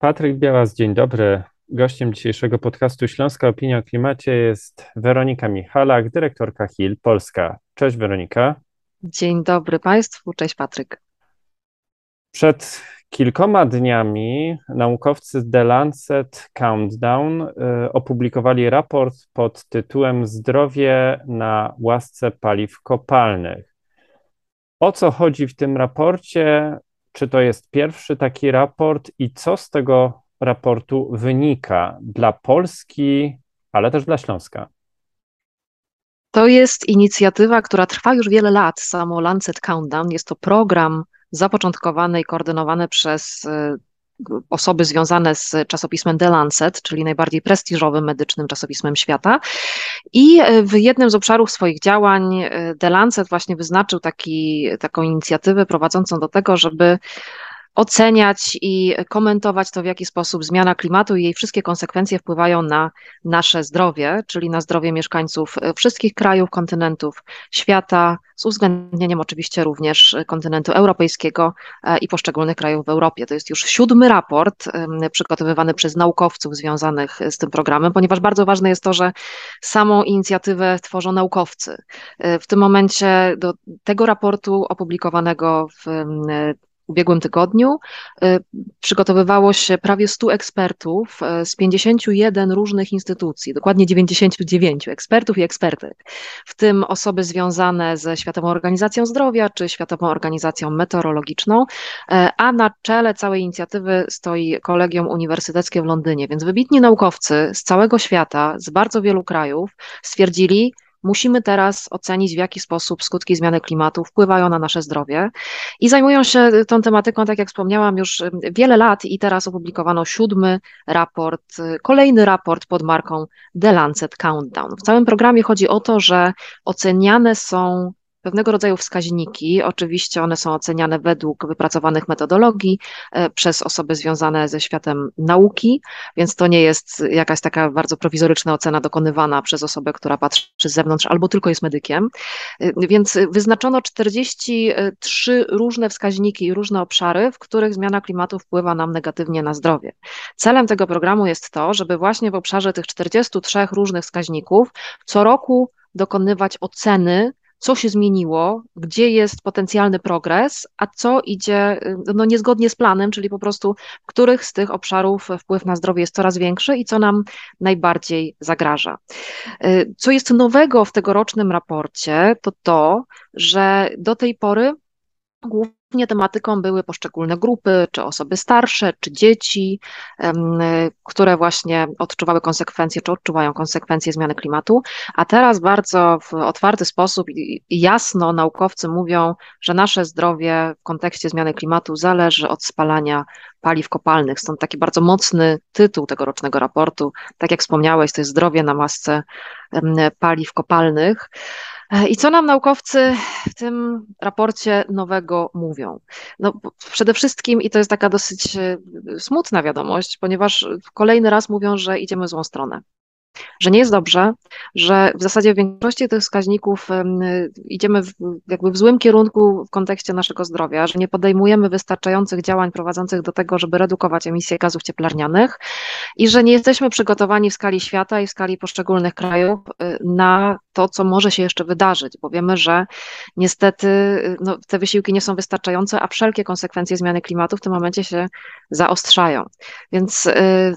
Patryk Białas, dzień dobry. Gościem dzisiejszego podcastu Śląska Opinia o Klimacie jest Weronika Michalak, dyrektorka HIL Polska. Cześć Weronika. Dzień dobry Państwu, cześć Patryk. Przed kilkoma dniami naukowcy z The Lancet Countdown y, opublikowali raport pod tytułem Zdrowie na łasce paliw kopalnych. O co chodzi w tym raporcie? Czy to jest pierwszy taki raport i co z tego raportu wynika dla Polski, ale też dla Śląska? To jest inicjatywa, która trwa już wiele lat, samo Lancet Countdown. Jest to program zapoczątkowany i koordynowany przez y, osoby związane z czasopismem The Lancet, czyli najbardziej prestiżowym medycznym czasopismem świata. I y, w jednym z obszarów swoich działań y, The Lancet właśnie wyznaczył taki, taką inicjatywę prowadzącą do tego, żeby oceniać i komentować to, w jaki sposób zmiana klimatu i jej wszystkie konsekwencje wpływają na nasze zdrowie, czyli na zdrowie mieszkańców wszystkich krajów, kontynentów świata, z uwzględnieniem oczywiście również kontynentu europejskiego e, i poszczególnych krajów w Europie. To jest już siódmy raport przygotowywany przez naukowców związanych z tym programem, ponieważ bardzo ważne jest to, że samą inicjatywę tworzą naukowcy. E, w tym momencie do tego raportu opublikowanego w ubiegłym tygodniu y, przygotowywało się prawie 100 ekspertów y, z 51 różnych instytucji, dokładnie 99 ekspertów i ekspertek, w tym osoby związane ze Światową Organizacją Zdrowia czy Światową Organizacją Meteorologiczną, y, a na czele całej inicjatywy stoi Kolegium Uniwersyteckie w Londynie, więc wybitni naukowcy z całego świata, z bardzo wielu krajów stwierdzili, Musimy teraz ocenić, w jaki sposób skutki zmiany klimatu wpływają na nasze zdrowie i zajmują się tą tematyką, tak jak wspomniałam, już wiele lat i teraz opublikowano siódmy raport, kolejny raport pod marką The Lancet Countdown. W całym programie chodzi o to, że oceniane są pewnego rodzaju wskaźniki. Oczywiście one są oceniane według wypracowanych metodologii e, przez osoby związane ze światem nauki, więc to nie jest jakaś taka bardzo prowizoryczna ocena dokonywana przez osobę, która patrzy z zewnątrz albo tylko jest medykiem. E, więc wyznaczono 43 różne wskaźniki i różne obszary, w których zmiana klimatu wpływa nam negatywnie na zdrowie. Celem tego programu jest to, żeby właśnie w obszarze tych 43 różnych wskaźników co roku dokonywać oceny co się zmieniło, gdzie jest potencjalny progres, a co idzie no, niezgodnie z planem, czyli po prostu w których z tych obszarów wpływ na zdrowie jest coraz większy i co nam najbardziej zagraża. Co jest nowego w tegorocznym raporcie, to to, że do tej pory Głównie tematyką były poszczególne grupy, czy osoby starsze, czy dzieci, które właśnie odczuwały konsekwencje, czy odczuwają konsekwencje zmiany klimatu. A teraz bardzo w otwarty sposób i jasno naukowcy mówią, że nasze zdrowie w kontekście zmiany klimatu zależy od spalania paliw kopalnych. Stąd taki bardzo mocny tytuł tegorocznego raportu. Tak jak wspomniałeś, to jest zdrowie na masce paliw kopalnych. I co nam naukowcy w tym raporcie nowego mówią? No, przede wszystkim, i to jest taka dosyć e, smutna wiadomość, ponieważ kolejny raz mówią, że idziemy w złą stronę że nie jest dobrze, że w zasadzie w większości tych wskaźników idziemy w, jakby w złym kierunku w kontekście naszego zdrowia, że nie podejmujemy wystarczających działań prowadzących do tego, żeby redukować emisję gazów cieplarnianych i że nie jesteśmy przygotowani w skali świata i w skali poszczególnych krajów y, na to, co może się jeszcze wydarzyć, bo wiemy, że niestety y, no, te wysiłki nie są wystarczające, a wszelkie konsekwencje zmiany klimatu w tym momencie się zaostrzają. Więc y,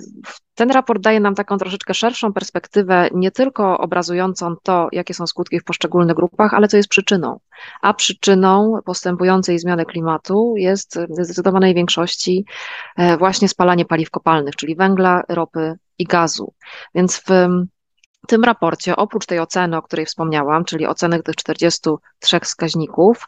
ten raport daje nam taką troszeczkę szerszą perspektywę, nie tylko obrazującą to, jakie są skutki w poszczególnych grupach, ale co jest przyczyną. A przyczyną postępującej zmiany klimatu jest w zdecydowanej większości e, właśnie spalanie paliw kopalnych, czyli węgla, ropy i gazu. Więc w w tym raporcie, oprócz tej oceny, o której wspomniałam, czyli oceny tych 43 wskaźników,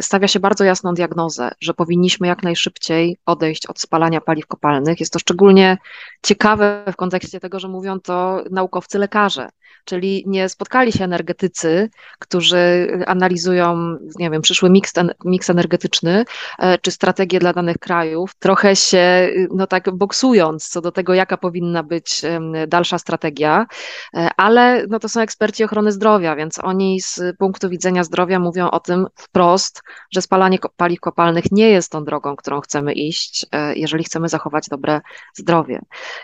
stawia się bardzo jasną diagnozę, że powinniśmy jak najszybciej odejść od spalania paliw kopalnych. Jest to szczególnie ciekawe w kontekście tego, że mówią to naukowcy lekarze, czyli nie spotkali się energetycy, którzy analizują, nie wiem, przyszły miks, miks energetyczny e, czy strategię dla danych krajów, trochę się, no tak boksując co do tego, jaka powinna być dalsza strategia, e, ale no to są eksperci ochrony zdrowia, więc oni z punktu widzenia zdrowia mówią o tym wprost, że spalanie paliw kopalnych nie jest tą drogą, którą chcemy iść, e, jeżeli chcemy zachować dobre zdrowie.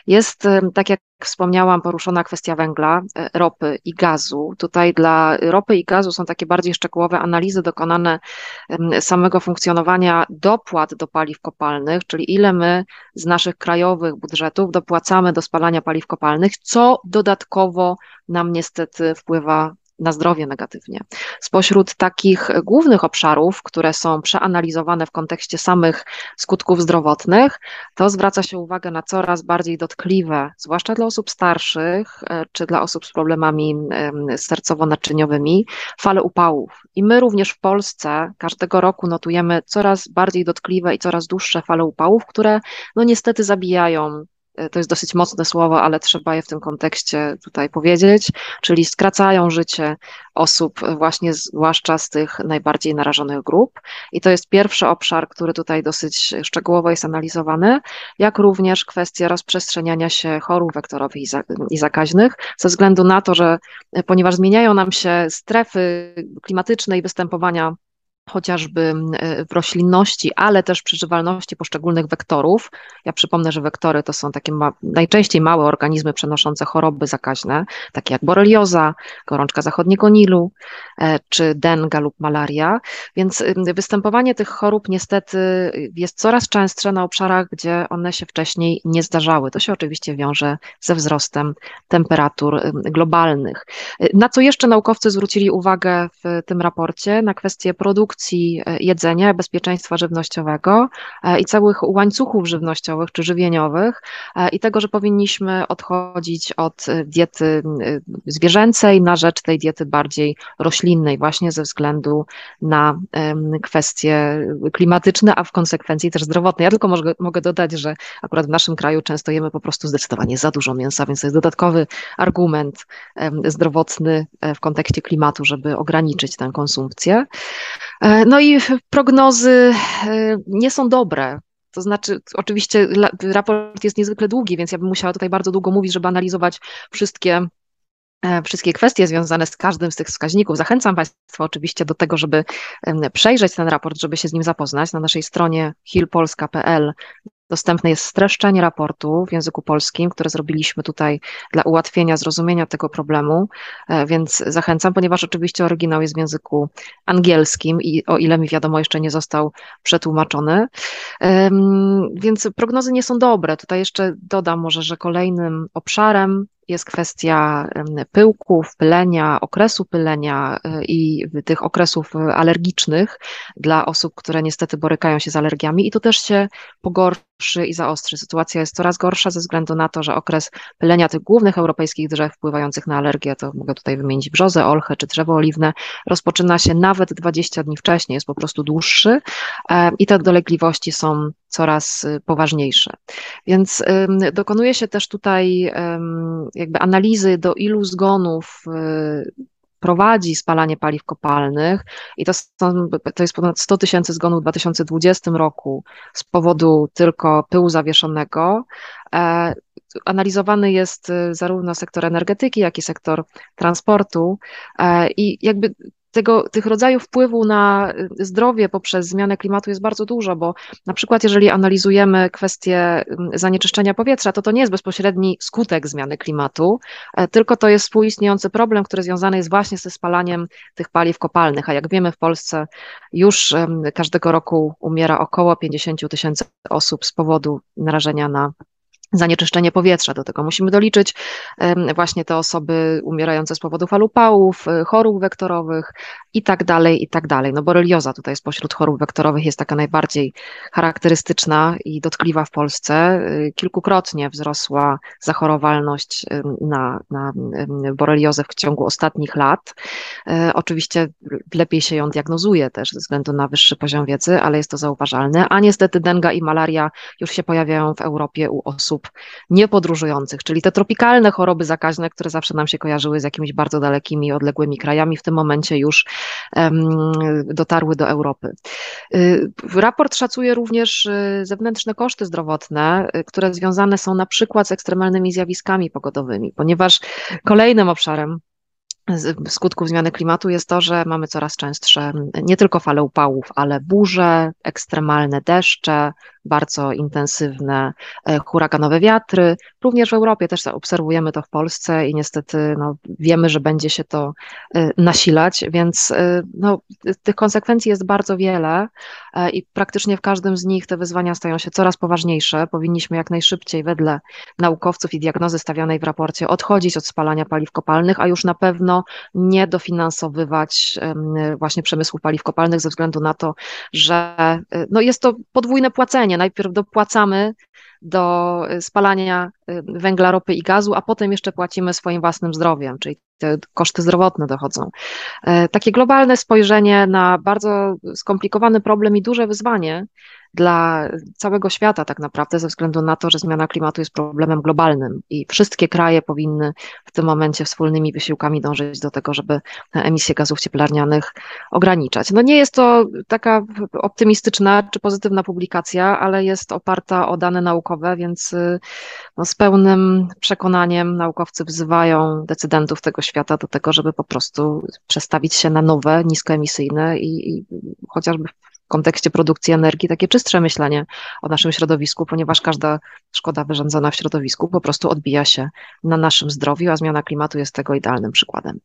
Jest, tak jak wspomniałam, poruszona kwestia węgla, e, ropy i gazu. Tutaj dla ropy i gazu są takie bardziej szczegółowe analizy dokonane samego funkcjonowania dopłat do paliw kopalnych, czyli ile my z naszych krajowych budżetów dopłacamy do spalania paliw kopalnych, co dodatkowo nam niestety wpływa na zdrowie negatywnie. Spośród takich głównych obszarów, które są przeanalizowane w kontekście samych skutków zdrowotnych, to zwraca się uwagę na coraz bardziej dotkliwe, zwłaszcza dla osób starszych e, czy dla osób z problemami sercowo-naczyniowymi, fale upałów. I my również w Polsce każdego roku notujemy coraz bardziej dotkliwe i coraz dłuższe fale upałów, które no niestety zabijają to jest dosyć mocne słowo, ale trzeba je w tym kontekście tutaj powiedzieć, czyli skracają życie osób właśnie zwłaszcza z tych najbardziej narażonych grup. I to jest pierwszy obszar, który tutaj dosyć szczegółowo jest analizowany, jak również kwestia rozprzestrzeniania się chorób wektorowych i zakaźnych, ze względu na to, że e, ponieważ zmieniają nam się strefy klimatyczne i występowania chociażby e, w roślinności, ale też przeżywalności poszczególnych wektorów. Ja przypomnę, że wektory to są takie ma najczęściej małe organizmy przenoszące choroby zakaźne, takie jak borelioza, gorączka zachodniego Nilu, e, czy denga lub malaria. Więc występowanie tych chorób niestety jest coraz częstsze na obszarach, gdzie one się wcześniej nie zdarzały. To się oczywiście wiąże ze wzrostem temperatur globalnych. E, na co jeszcze naukowcy zwrócili uwagę w tym raporcie? Na kwestię produkcji produkcji e, jedzenia, bezpieczeństwa żywnościowego e, i całych łańcuchów żywnościowych czy żywieniowych e, i tego, że powinniśmy odchodzić od diety zwierzęcej na rzecz tej diety bardziej roślinnej, właśnie ze względu na kwestie klimatyczne, a w konsekwencji też zdrowotne. Ja tylko mogę, mogę dodać, że akurat w naszym kraju często jemy po prostu zdecydowanie za dużo mięsa, więc to jest dodatkowy argument zdrowotny w kontekście klimatu, żeby ograniczyć tę konsumpcję. E, no i prognozy e, nie są dobre. To znaczy, oczywiście raport jest niezwykle długi, więc ja bym musiała tutaj bardzo długo mówić, żeby analizować wszystkie e, wszystkie kwestie związane z każdym z tych wskaźników. Zachęcam Państwa oczywiście do tego, żeby przejrzeć ten raport, żeby się z nim zapoznać. Na naszej stronie hilpolska.pl Dostępne jest streszczenie raportu w języku polskim, które zrobiliśmy tutaj dla ułatwienia zrozumienia tego problemu, e, więc zachęcam, ponieważ oczywiście oryginał jest w języku angielskim i o ile mi wiadomo, jeszcze nie został przetłumaczony. Więc prognozy nie są dobre. Tutaj jeszcze dodam może, że kolejnym obszarem jest kwestia pyłków, pylenia, okresu pylenia e, i tych okresów alergicznych dla osób, które niestety borykają się z alergiami i to też się pogorszy i zaostrzy. Sytuacja jest coraz gorsza ze względu na to, że okres pylenia tych głównych europejskich drzew wpływających na alergię, to mogę tutaj wymienić brzozę, olchę czy drzewo oliwne, rozpoczyna się nawet 20 dni wcześniej, jest po prostu dłuższy e, i te dolegliwości są coraz y, poważniejsze. Więc dokonuje się też tutaj jakby analizy, do ilu zgonów y, prowadzi spalanie paliw kopalnych i to, są, to jest ponad 100 tysięcy zgonów w 2020 roku z powodu tylko pyłu zawieszonego. E, analizowany jest y, zarówno sektor energetyki, jak i sektor transportu e, i jakby tego, tych rodzajów wpływu na y, zdrowie poprzez zmianę klimatu jest bardzo dużo, bo na przykład jeżeli analizujemy kwestię zanieczyszczenia powietrza, to to nie jest bezpośredni skutek zmiany klimatu, e, tylko to jest współistniejący problem, który związany jest właśnie ze spalaniem tych paliw kopalnych, a jak wiemy w Polsce już każdego roku umiera około 50 tysięcy osób z powodu narażenia na zanieczyszczenie powietrza. Do tego musimy doliczyć właśnie te osoby umierające z powodu fal upałów, y, chorób wektorowych i tak dalej, i tak dalej. No borelioza tutaj spośród chorób wektorowych jest taka najbardziej charakterystyczna i dotkliwa w Polsce. Y, kilkukrotnie wzrosła zachorowalność na, na boreliozę w ciągu ostatnich lat. Oczywiście lepiej się ją diagnozuje też ze względu na wyższy poziom wiedzy, ale jest to zauważalne. A niestety denga i malaria już się pojawiają w Europie u osób niepodróżujących, czyli te tropikalne choroby zakaźne, które zawsze nam się kojarzyły z jakimiś bardzo dalekimi, odległymi krajami, w tym momencie już dotarły do Europy. Y, raport szacuje również y, zewnętrzne koszty zdrowotne, y, które związane są na przykład z ekstremalnymi zjawiskami pogodowymi, ponieważ kolejnym obszarem skutków zmiany klimatu jest to, że mamy coraz częstsze nie tylko fale upałów, ale burze, ekstremalne deszcze, bardzo intensywne e, huraganowe wiatry. Również w Europie też obserwujemy to w Polsce i niestety no, wiemy, że będzie się to e, nasilać, więc e, no, tych konsekwencji jest bardzo wiele i praktycznie w każdym z nich te wyzwania stają się coraz poważniejsze. Powinniśmy jak najszybciej wedle naukowców i diagnozy stawianej w raporcie odchodzić od spalania paliw kopalnych, a już na pewno nie dofinansowywać właśnie przemysłu paliw kopalnych ze względu na to, że no, jest to podwójne płacenie Najpierw dopłacamy do y, spalania y, węgla, ropy i gazu, a potem jeszcze płacimy swoim własnym zdrowiem, czyli te koszty zdrowotne dochodzą. E, takie globalne spojrzenie na bardzo skomplikowany problem i duże wyzwanie dla całego świata tak naprawdę, ze względu na to, że zmiana klimatu jest problemem globalnym i wszystkie kraje powinny w tym momencie wspólnymi wysiłkami dążyć do tego, żeby emisję gazów cieplarnianych ograniczać. No nie jest to taka optymistyczna czy pozytywna publikacja, ale jest oparta o dane naukowe, więc no z pełnym przekonaniem naukowcy wzywają decydentów tego świata do tego, żeby po prostu przestawić się na nowe, niskoemisyjne i, i chociażby kontekście produkcji energii takie czystsze myślenie o naszym środowisku, ponieważ każda szkoda wyrządzona w środowisku po prostu odbija się na naszym zdrowiu, a zmiana klimatu jest tego idealnym przykładem.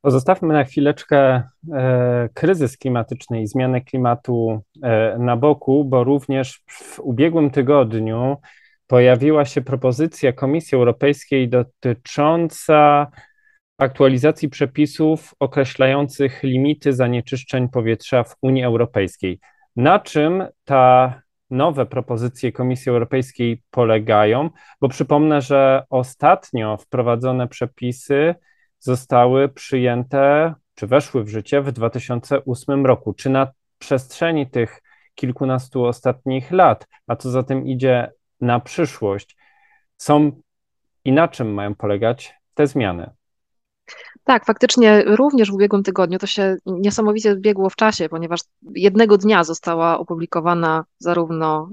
Pozostawmy na chwileczkę e, kryzys klimatyczny i zmianę klimatu e, na boku, bo również w ubiegłym tygodniu pojawiła się propozycja Komisji Europejskiej dotycząca aktualizacji przepisów określających limity zanieczyszczeń powietrza w Unii Europejskiej. Na czym ta nowe propozycje Komisji Europejskiej polegają? Bo przypomnę, że ostatnio wprowadzone przepisy zostały przyjęte czy weszły w życie w 2008 roku. Czy na przestrzeni tych kilkunastu ostatnich lat, a co za tym idzie na przyszłość, są i na czym mają polegać te zmiany? Tak, faktycznie również w ubiegłym tygodniu to się niesamowicie zbiegło w czasie, ponieważ jednego dnia została opublikowana zarówno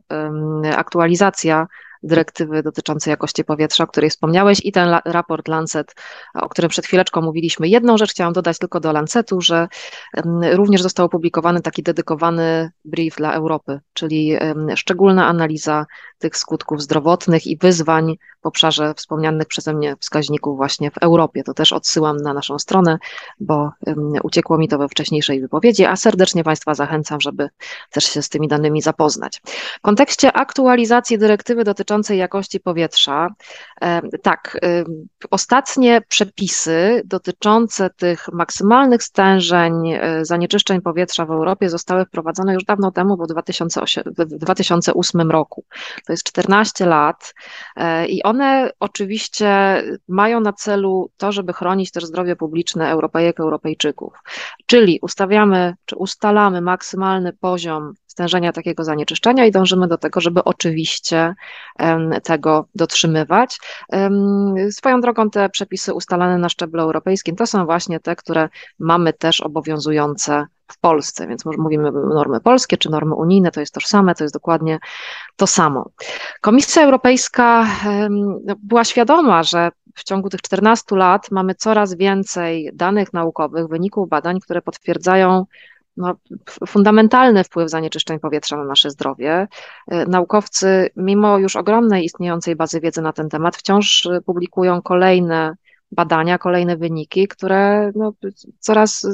aktualizacja dyrektywy dotyczącej jakości powietrza, o której wspomniałeś, i ten raport Lancet, o którym przed chwileczką mówiliśmy. Jedną rzecz chciałam dodać tylko do Lancetu, że również został opublikowany taki dedykowany brief dla Europy, czyli szczególna analiza tych skutków zdrowotnych i wyzwań w obszarze wspomnianych przeze mnie wskaźników właśnie w Europie. To też odsyłam na naszą stronę, bo uciekło mi to we wcześniejszej wypowiedzi, a serdecznie Państwa zachęcam, żeby też się z tymi danymi zapoznać. W kontekście aktualizacji dyrektywy dotyczącej jakości powietrza, tak, ostatnie przepisy dotyczące tych maksymalnych stężeń e, zanieczyszczeń powietrza w Europie zostały wprowadzone już dawno temu, bo w 2008 roku. To jest 14 lat e, i one oczywiście mają na celu to, żeby chronić też zdrowie publiczne Europejek, Europejczyków. Czyli ustawiamy, czy ustalamy maksymalny poziom stężenia takiego zanieczyszczenia i dążymy do tego, żeby oczywiście tego dotrzymywać. Swoją drogą te przepisy ustalane na szczeblu europejskim to są właśnie te, które mamy też obowiązujące w Polsce, więc mówimy normy polskie czy normy unijne, to jest tożsame, to jest dokładnie to samo. Komisja Europejska no, była świadoma, że w ciągu tych 14 lat mamy coraz więcej danych naukowych, wyników badań, które potwierdzają no, fundamentalny wpływ zanieczyszczeń powietrza na nasze zdrowie. Naukowcy, mimo już ogromnej istniejącej bazy wiedzy na ten temat, wciąż publikują kolejne badania, kolejne wyniki, które no, coraz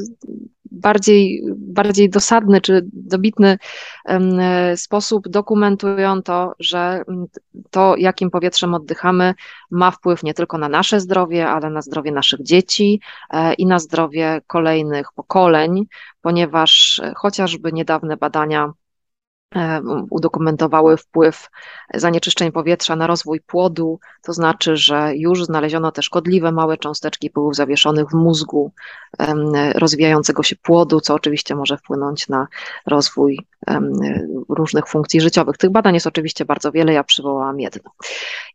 bardziej, bardziej dosadny czy dobitny sposób dokumentują to, że to, jakim powietrzem oddychamy, ma wpływ nie tylko na nasze zdrowie, ale na zdrowie naszych dzieci e, i na zdrowie kolejnych pokoleń, ponieważ chociażby niedawne badania udokumentowały wpływ zanieczyszczeń powietrza na rozwój płodu, to znaczy, że już znaleziono te szkodliwe małe cząsteczki pyłów zawieszonych w mózgu rozwijającego się płodu, co oczywiście może wpłynąć na rozwój różnych funkcji życiowych. Tych badań jest oczywiście bardzo wiele, ja przywołałam jedno.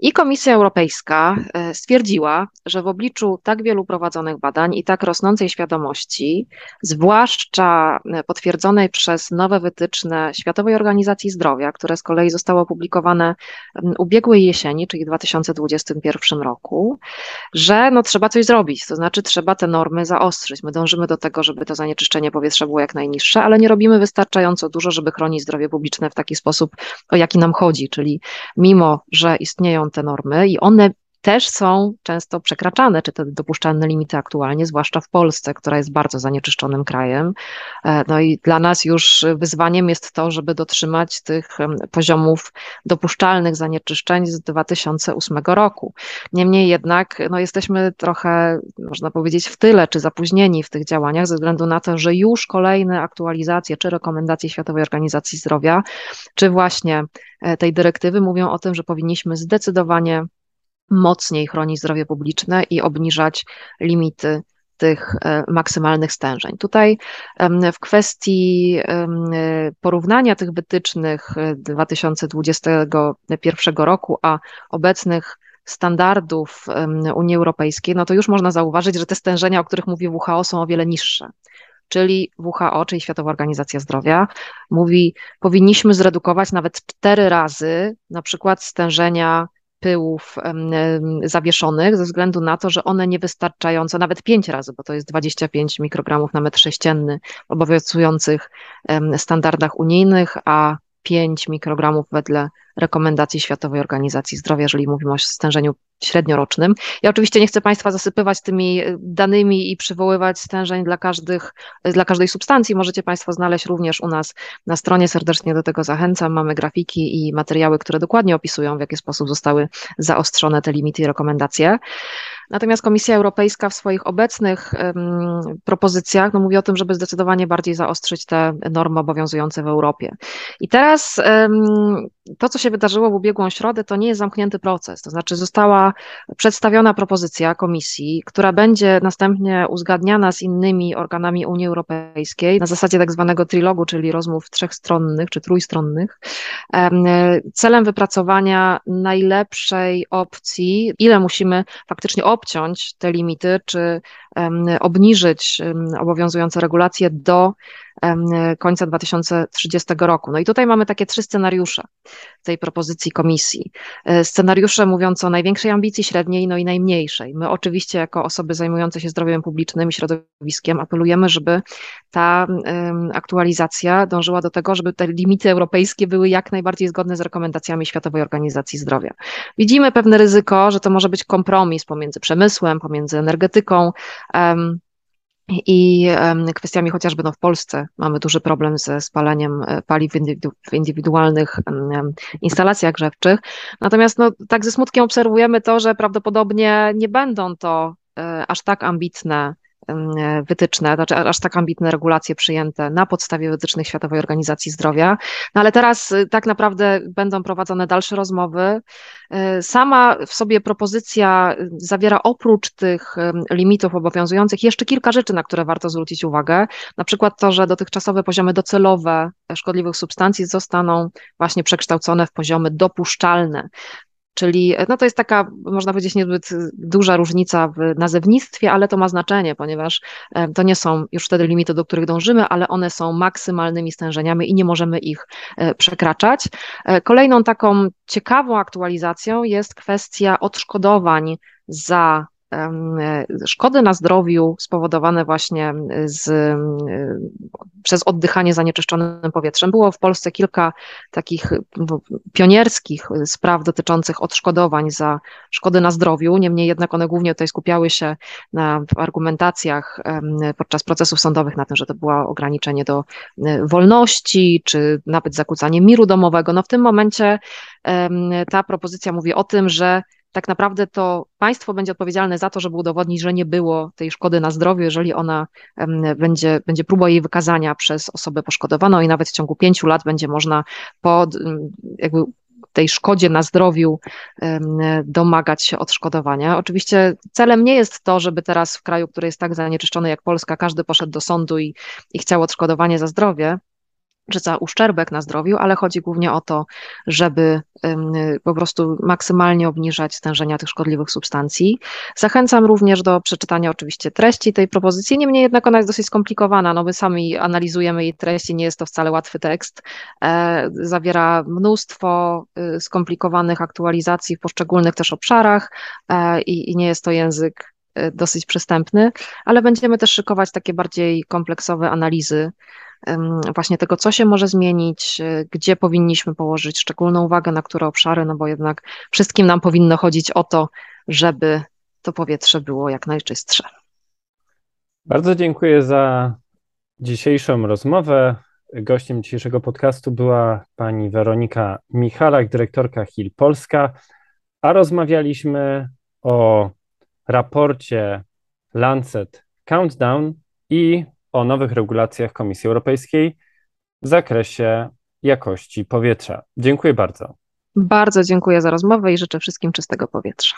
I Komisja Europejska e, stwierdziła, że w obliczu tak wielu prowadzonych badań i tak rosnącej świadomości, zwłaszcza e, potwierdzonej przez nowe wytyczne Światowej Organizacji Zdrowia, które z kolei zostały opublikowane ubiegłej jesieni, czyli w 2021 roku, że no, trzeba coś zrobić, to znaczy trzeba te normy zaostrzyć. My dążymy do tego, żeby to zanieczyszczenie powietrza było jak najniższe, ale nie robimy wystarczająco dużo, żeby chronić zdrowie publiczne w taki sposób, o jaki nam chodzi, czyli mimo, że istnieją te normy i one też są często przekraczane, czy te dopuszczalne limity aktualnie, zwłaszcza w Polsce, która jest bardzo zanieczyszczonym krajem. E, no i dla nas już wyzwaniem jest to, żeby dotrzymać tych poziomów dopuszczalnych zanieczyszczeń z 2008 roku. Niemniej jednak no jesteśmy trochę, można powiedzieć, w tyle, czy zapóźnieni w tych działaniach, ze względu na to, że już kolejne aktualizacje, czy rekomendacje Światowej Organizacji Zdrowia, czy właśnie e, tej dyrektywy mówią o tym, że powinniśmy zdecydowanie mocniej chronić zdrowie publiczne i obniżać limity tych e, maksymalnych stężeń. Tutaj w kwestii porównania tych wytycznych 2021 roku, a obecnych standardów Unii Europejskiej, no to już można zauważyć, że te stężenia, o których mówi WHO, są o wiele niższe. Czyli WHO, czyli Światowa Organizacja Zdrowia, mówi, powinniśmy zredukować nawet cztery razy na przykład stężenia pyłów zawieszonych ze względu na to, że one niewystarczająco, nawet pięć razy, bo to jest 25 mikrogramów na metr sześcienny obowiązujących standardach unijnych, a 5 mikrogramów wedle rekomendacji Światowej Organizacji Zdrowia, jeżeli mówimy o stężeniu średniorocznym. Ja oczywiście nie chcę Państwa zasypywać tymi e, danymi i przywoływać stężeń dla, każdych, dla każdej substancji. Możecie Państwo znaleźć również u nas na stronie. Serdecznie do tego zachęcam. Mamy grafiki i materiały, które dokładnie opisują, w jaki sposób zostały zaostrzone te limity i rekomendacje. Natomiast Komisja Europejska w swoich obecnych um, propozycjach no, mówi o tym, żeby zdecydowanie bardziej zaostrzyć te normy obowiązujące w Europie. I teraz um, to, co się wydarzyło w ubiegłą środę, to nie jest zamknięty proces. To znaczy, została przedstawiona propozycja Komisji, która będzie następnie uzgadniana z innymi organami Unii Europejskiej na zasadzie tak zwanego trilogu, czyli rozmów trzechstronnych czy trójstronnych, celem wypracowania najlepszej opcji, ile musimy faktycznie obciąć te limity, czy obniżyć obowiązujące regulacje do końca 2030 roku. No i tutaj mamy takie trzy scenariusze tej propozycji komisji. E, scenariusze mówiące o największej ambicji, średniej, no i najmniejszej. My oczywiście jako osoby zajmujące się zdrowiem publicznym i środowiskiem apelujemy, żeby ta aktualizacja dążyła do tego, żeby te limity europejskie były jak najbardziej zgodne z rekomendacjami Światowej Organizacji Zdrowia. Widzimy pewne ryzyko, że to może być kompromis pomiędzy przemysłem, pomiędzy energetyką, i kwestiami chociażby no w Polsce mamy duży problem ze spalaniem e, paliw w indywidualnych instalacjach grzewczych. Natomiast no, tak ze smutkiem obserwujemy to, że prawdopodobnie nie będą to e, aż tak ambitne wytyczne, znaczy aż tak ambitne regulacje przyjęte na podstawie wytycznych Światowej Organizacji Zdrowia. No ale teraz y, tak naprawdę będą prowadzone dalsze rozmowy. Y, sama w sobie propozycja y, zawiera oprócz tych limitów obowiązujących jeszcze kilka rzeczy, na które warto zwrócić uwagę. Na przykład to, że dotychczasowe poziomy docelowe szkodliwych substancji zostaną właśnie przekształcone w poziomy dopuszczalne. Czyli no to jest taka, można powiedzieć, niezbyt duża różnica w nazewnictwie, ale to ma znaczenie, ponieważ e, to nie są już wtedy limity, do których dążymy, ale one są maksymalnymi stężeniami i nie możemy ich e, przekraczać. E, kolejną taką ciekawą aktualizacją jest kwestia odszkodowań za szkody na zdrowiu spowodowane właśnie z, przez oddychanie zanieczyszczonym powietrzem. Było w Polsce kilka takich pionierskich spraw dotyczących odszkodowań za szkody na zdrowiu, niemniej jednak one głównie tutaj skupiały się na argumentacjach podczas procesów sądowych na tym, że to było ograniczenie do wolności, czy nawet zakłócanie miru domowego. No w tym momencie ta propozycja mówi o tym, że tak naprawdę to państwo będzie odpowiedzialne za to, żeby udowodnić, że nie było tej szkody na zdrowiu, jeżeli ona będzie, będzie próba jej wykazania przez osobę poszkodowaną i nawet w ciągu pięciu lat będzie można pod, jakby tej szkodzie na zdrowiu domagać się odszkodowania. Oczywiście celem nie jest to, żeby teraz w kraju, który jest tak zanieczyszczony jak Polska, każdy poszedł do sądu i, i chciał odszkodowanie za zdrowie czy za uszczerbek na zdrowiu, ale chodzi głównie o to, żeby po prostu maksymalnie obniżać stężenia tych szkodliwych substancji. Zachęcam również do przeczytania oczywiście treści tej propozycji, niemniej jednak ona jest dosyć skomplikowana, no my sami analizujemy jej treści, nie jest to wcale łatwy tekst, e, zawiera mnóstwo y, skomplikowanych aktualizacji w poszczególnych też obszarach e, i, nie jest to język y, dosyć przystępny, ale będziemy też szykować takie bardziej kompleksowe analizy właśnie tego, co się może zmienić, e, gdzie powinniśmy położyć szczególną uwagę, na które obszary, no bo jednak wszystkim nam powinno chodzić o to, żeby to powietrze było jak najczystsze. Bardzo dziękuję za dzisiejszą rozmowę. Gościem dzisiejszego podcastu była pani Weronika Michalak, dyrektorka HIL Polska, a rozmawialiśmy o raporcie Lancet Countdown i o nowych regulacjach Komisji Europejskiej w zakresie jakości powietrza. Dziękuję bardzo. Bardzo dziękuję za rozmowę i życzę wszystkim czystego powietrza.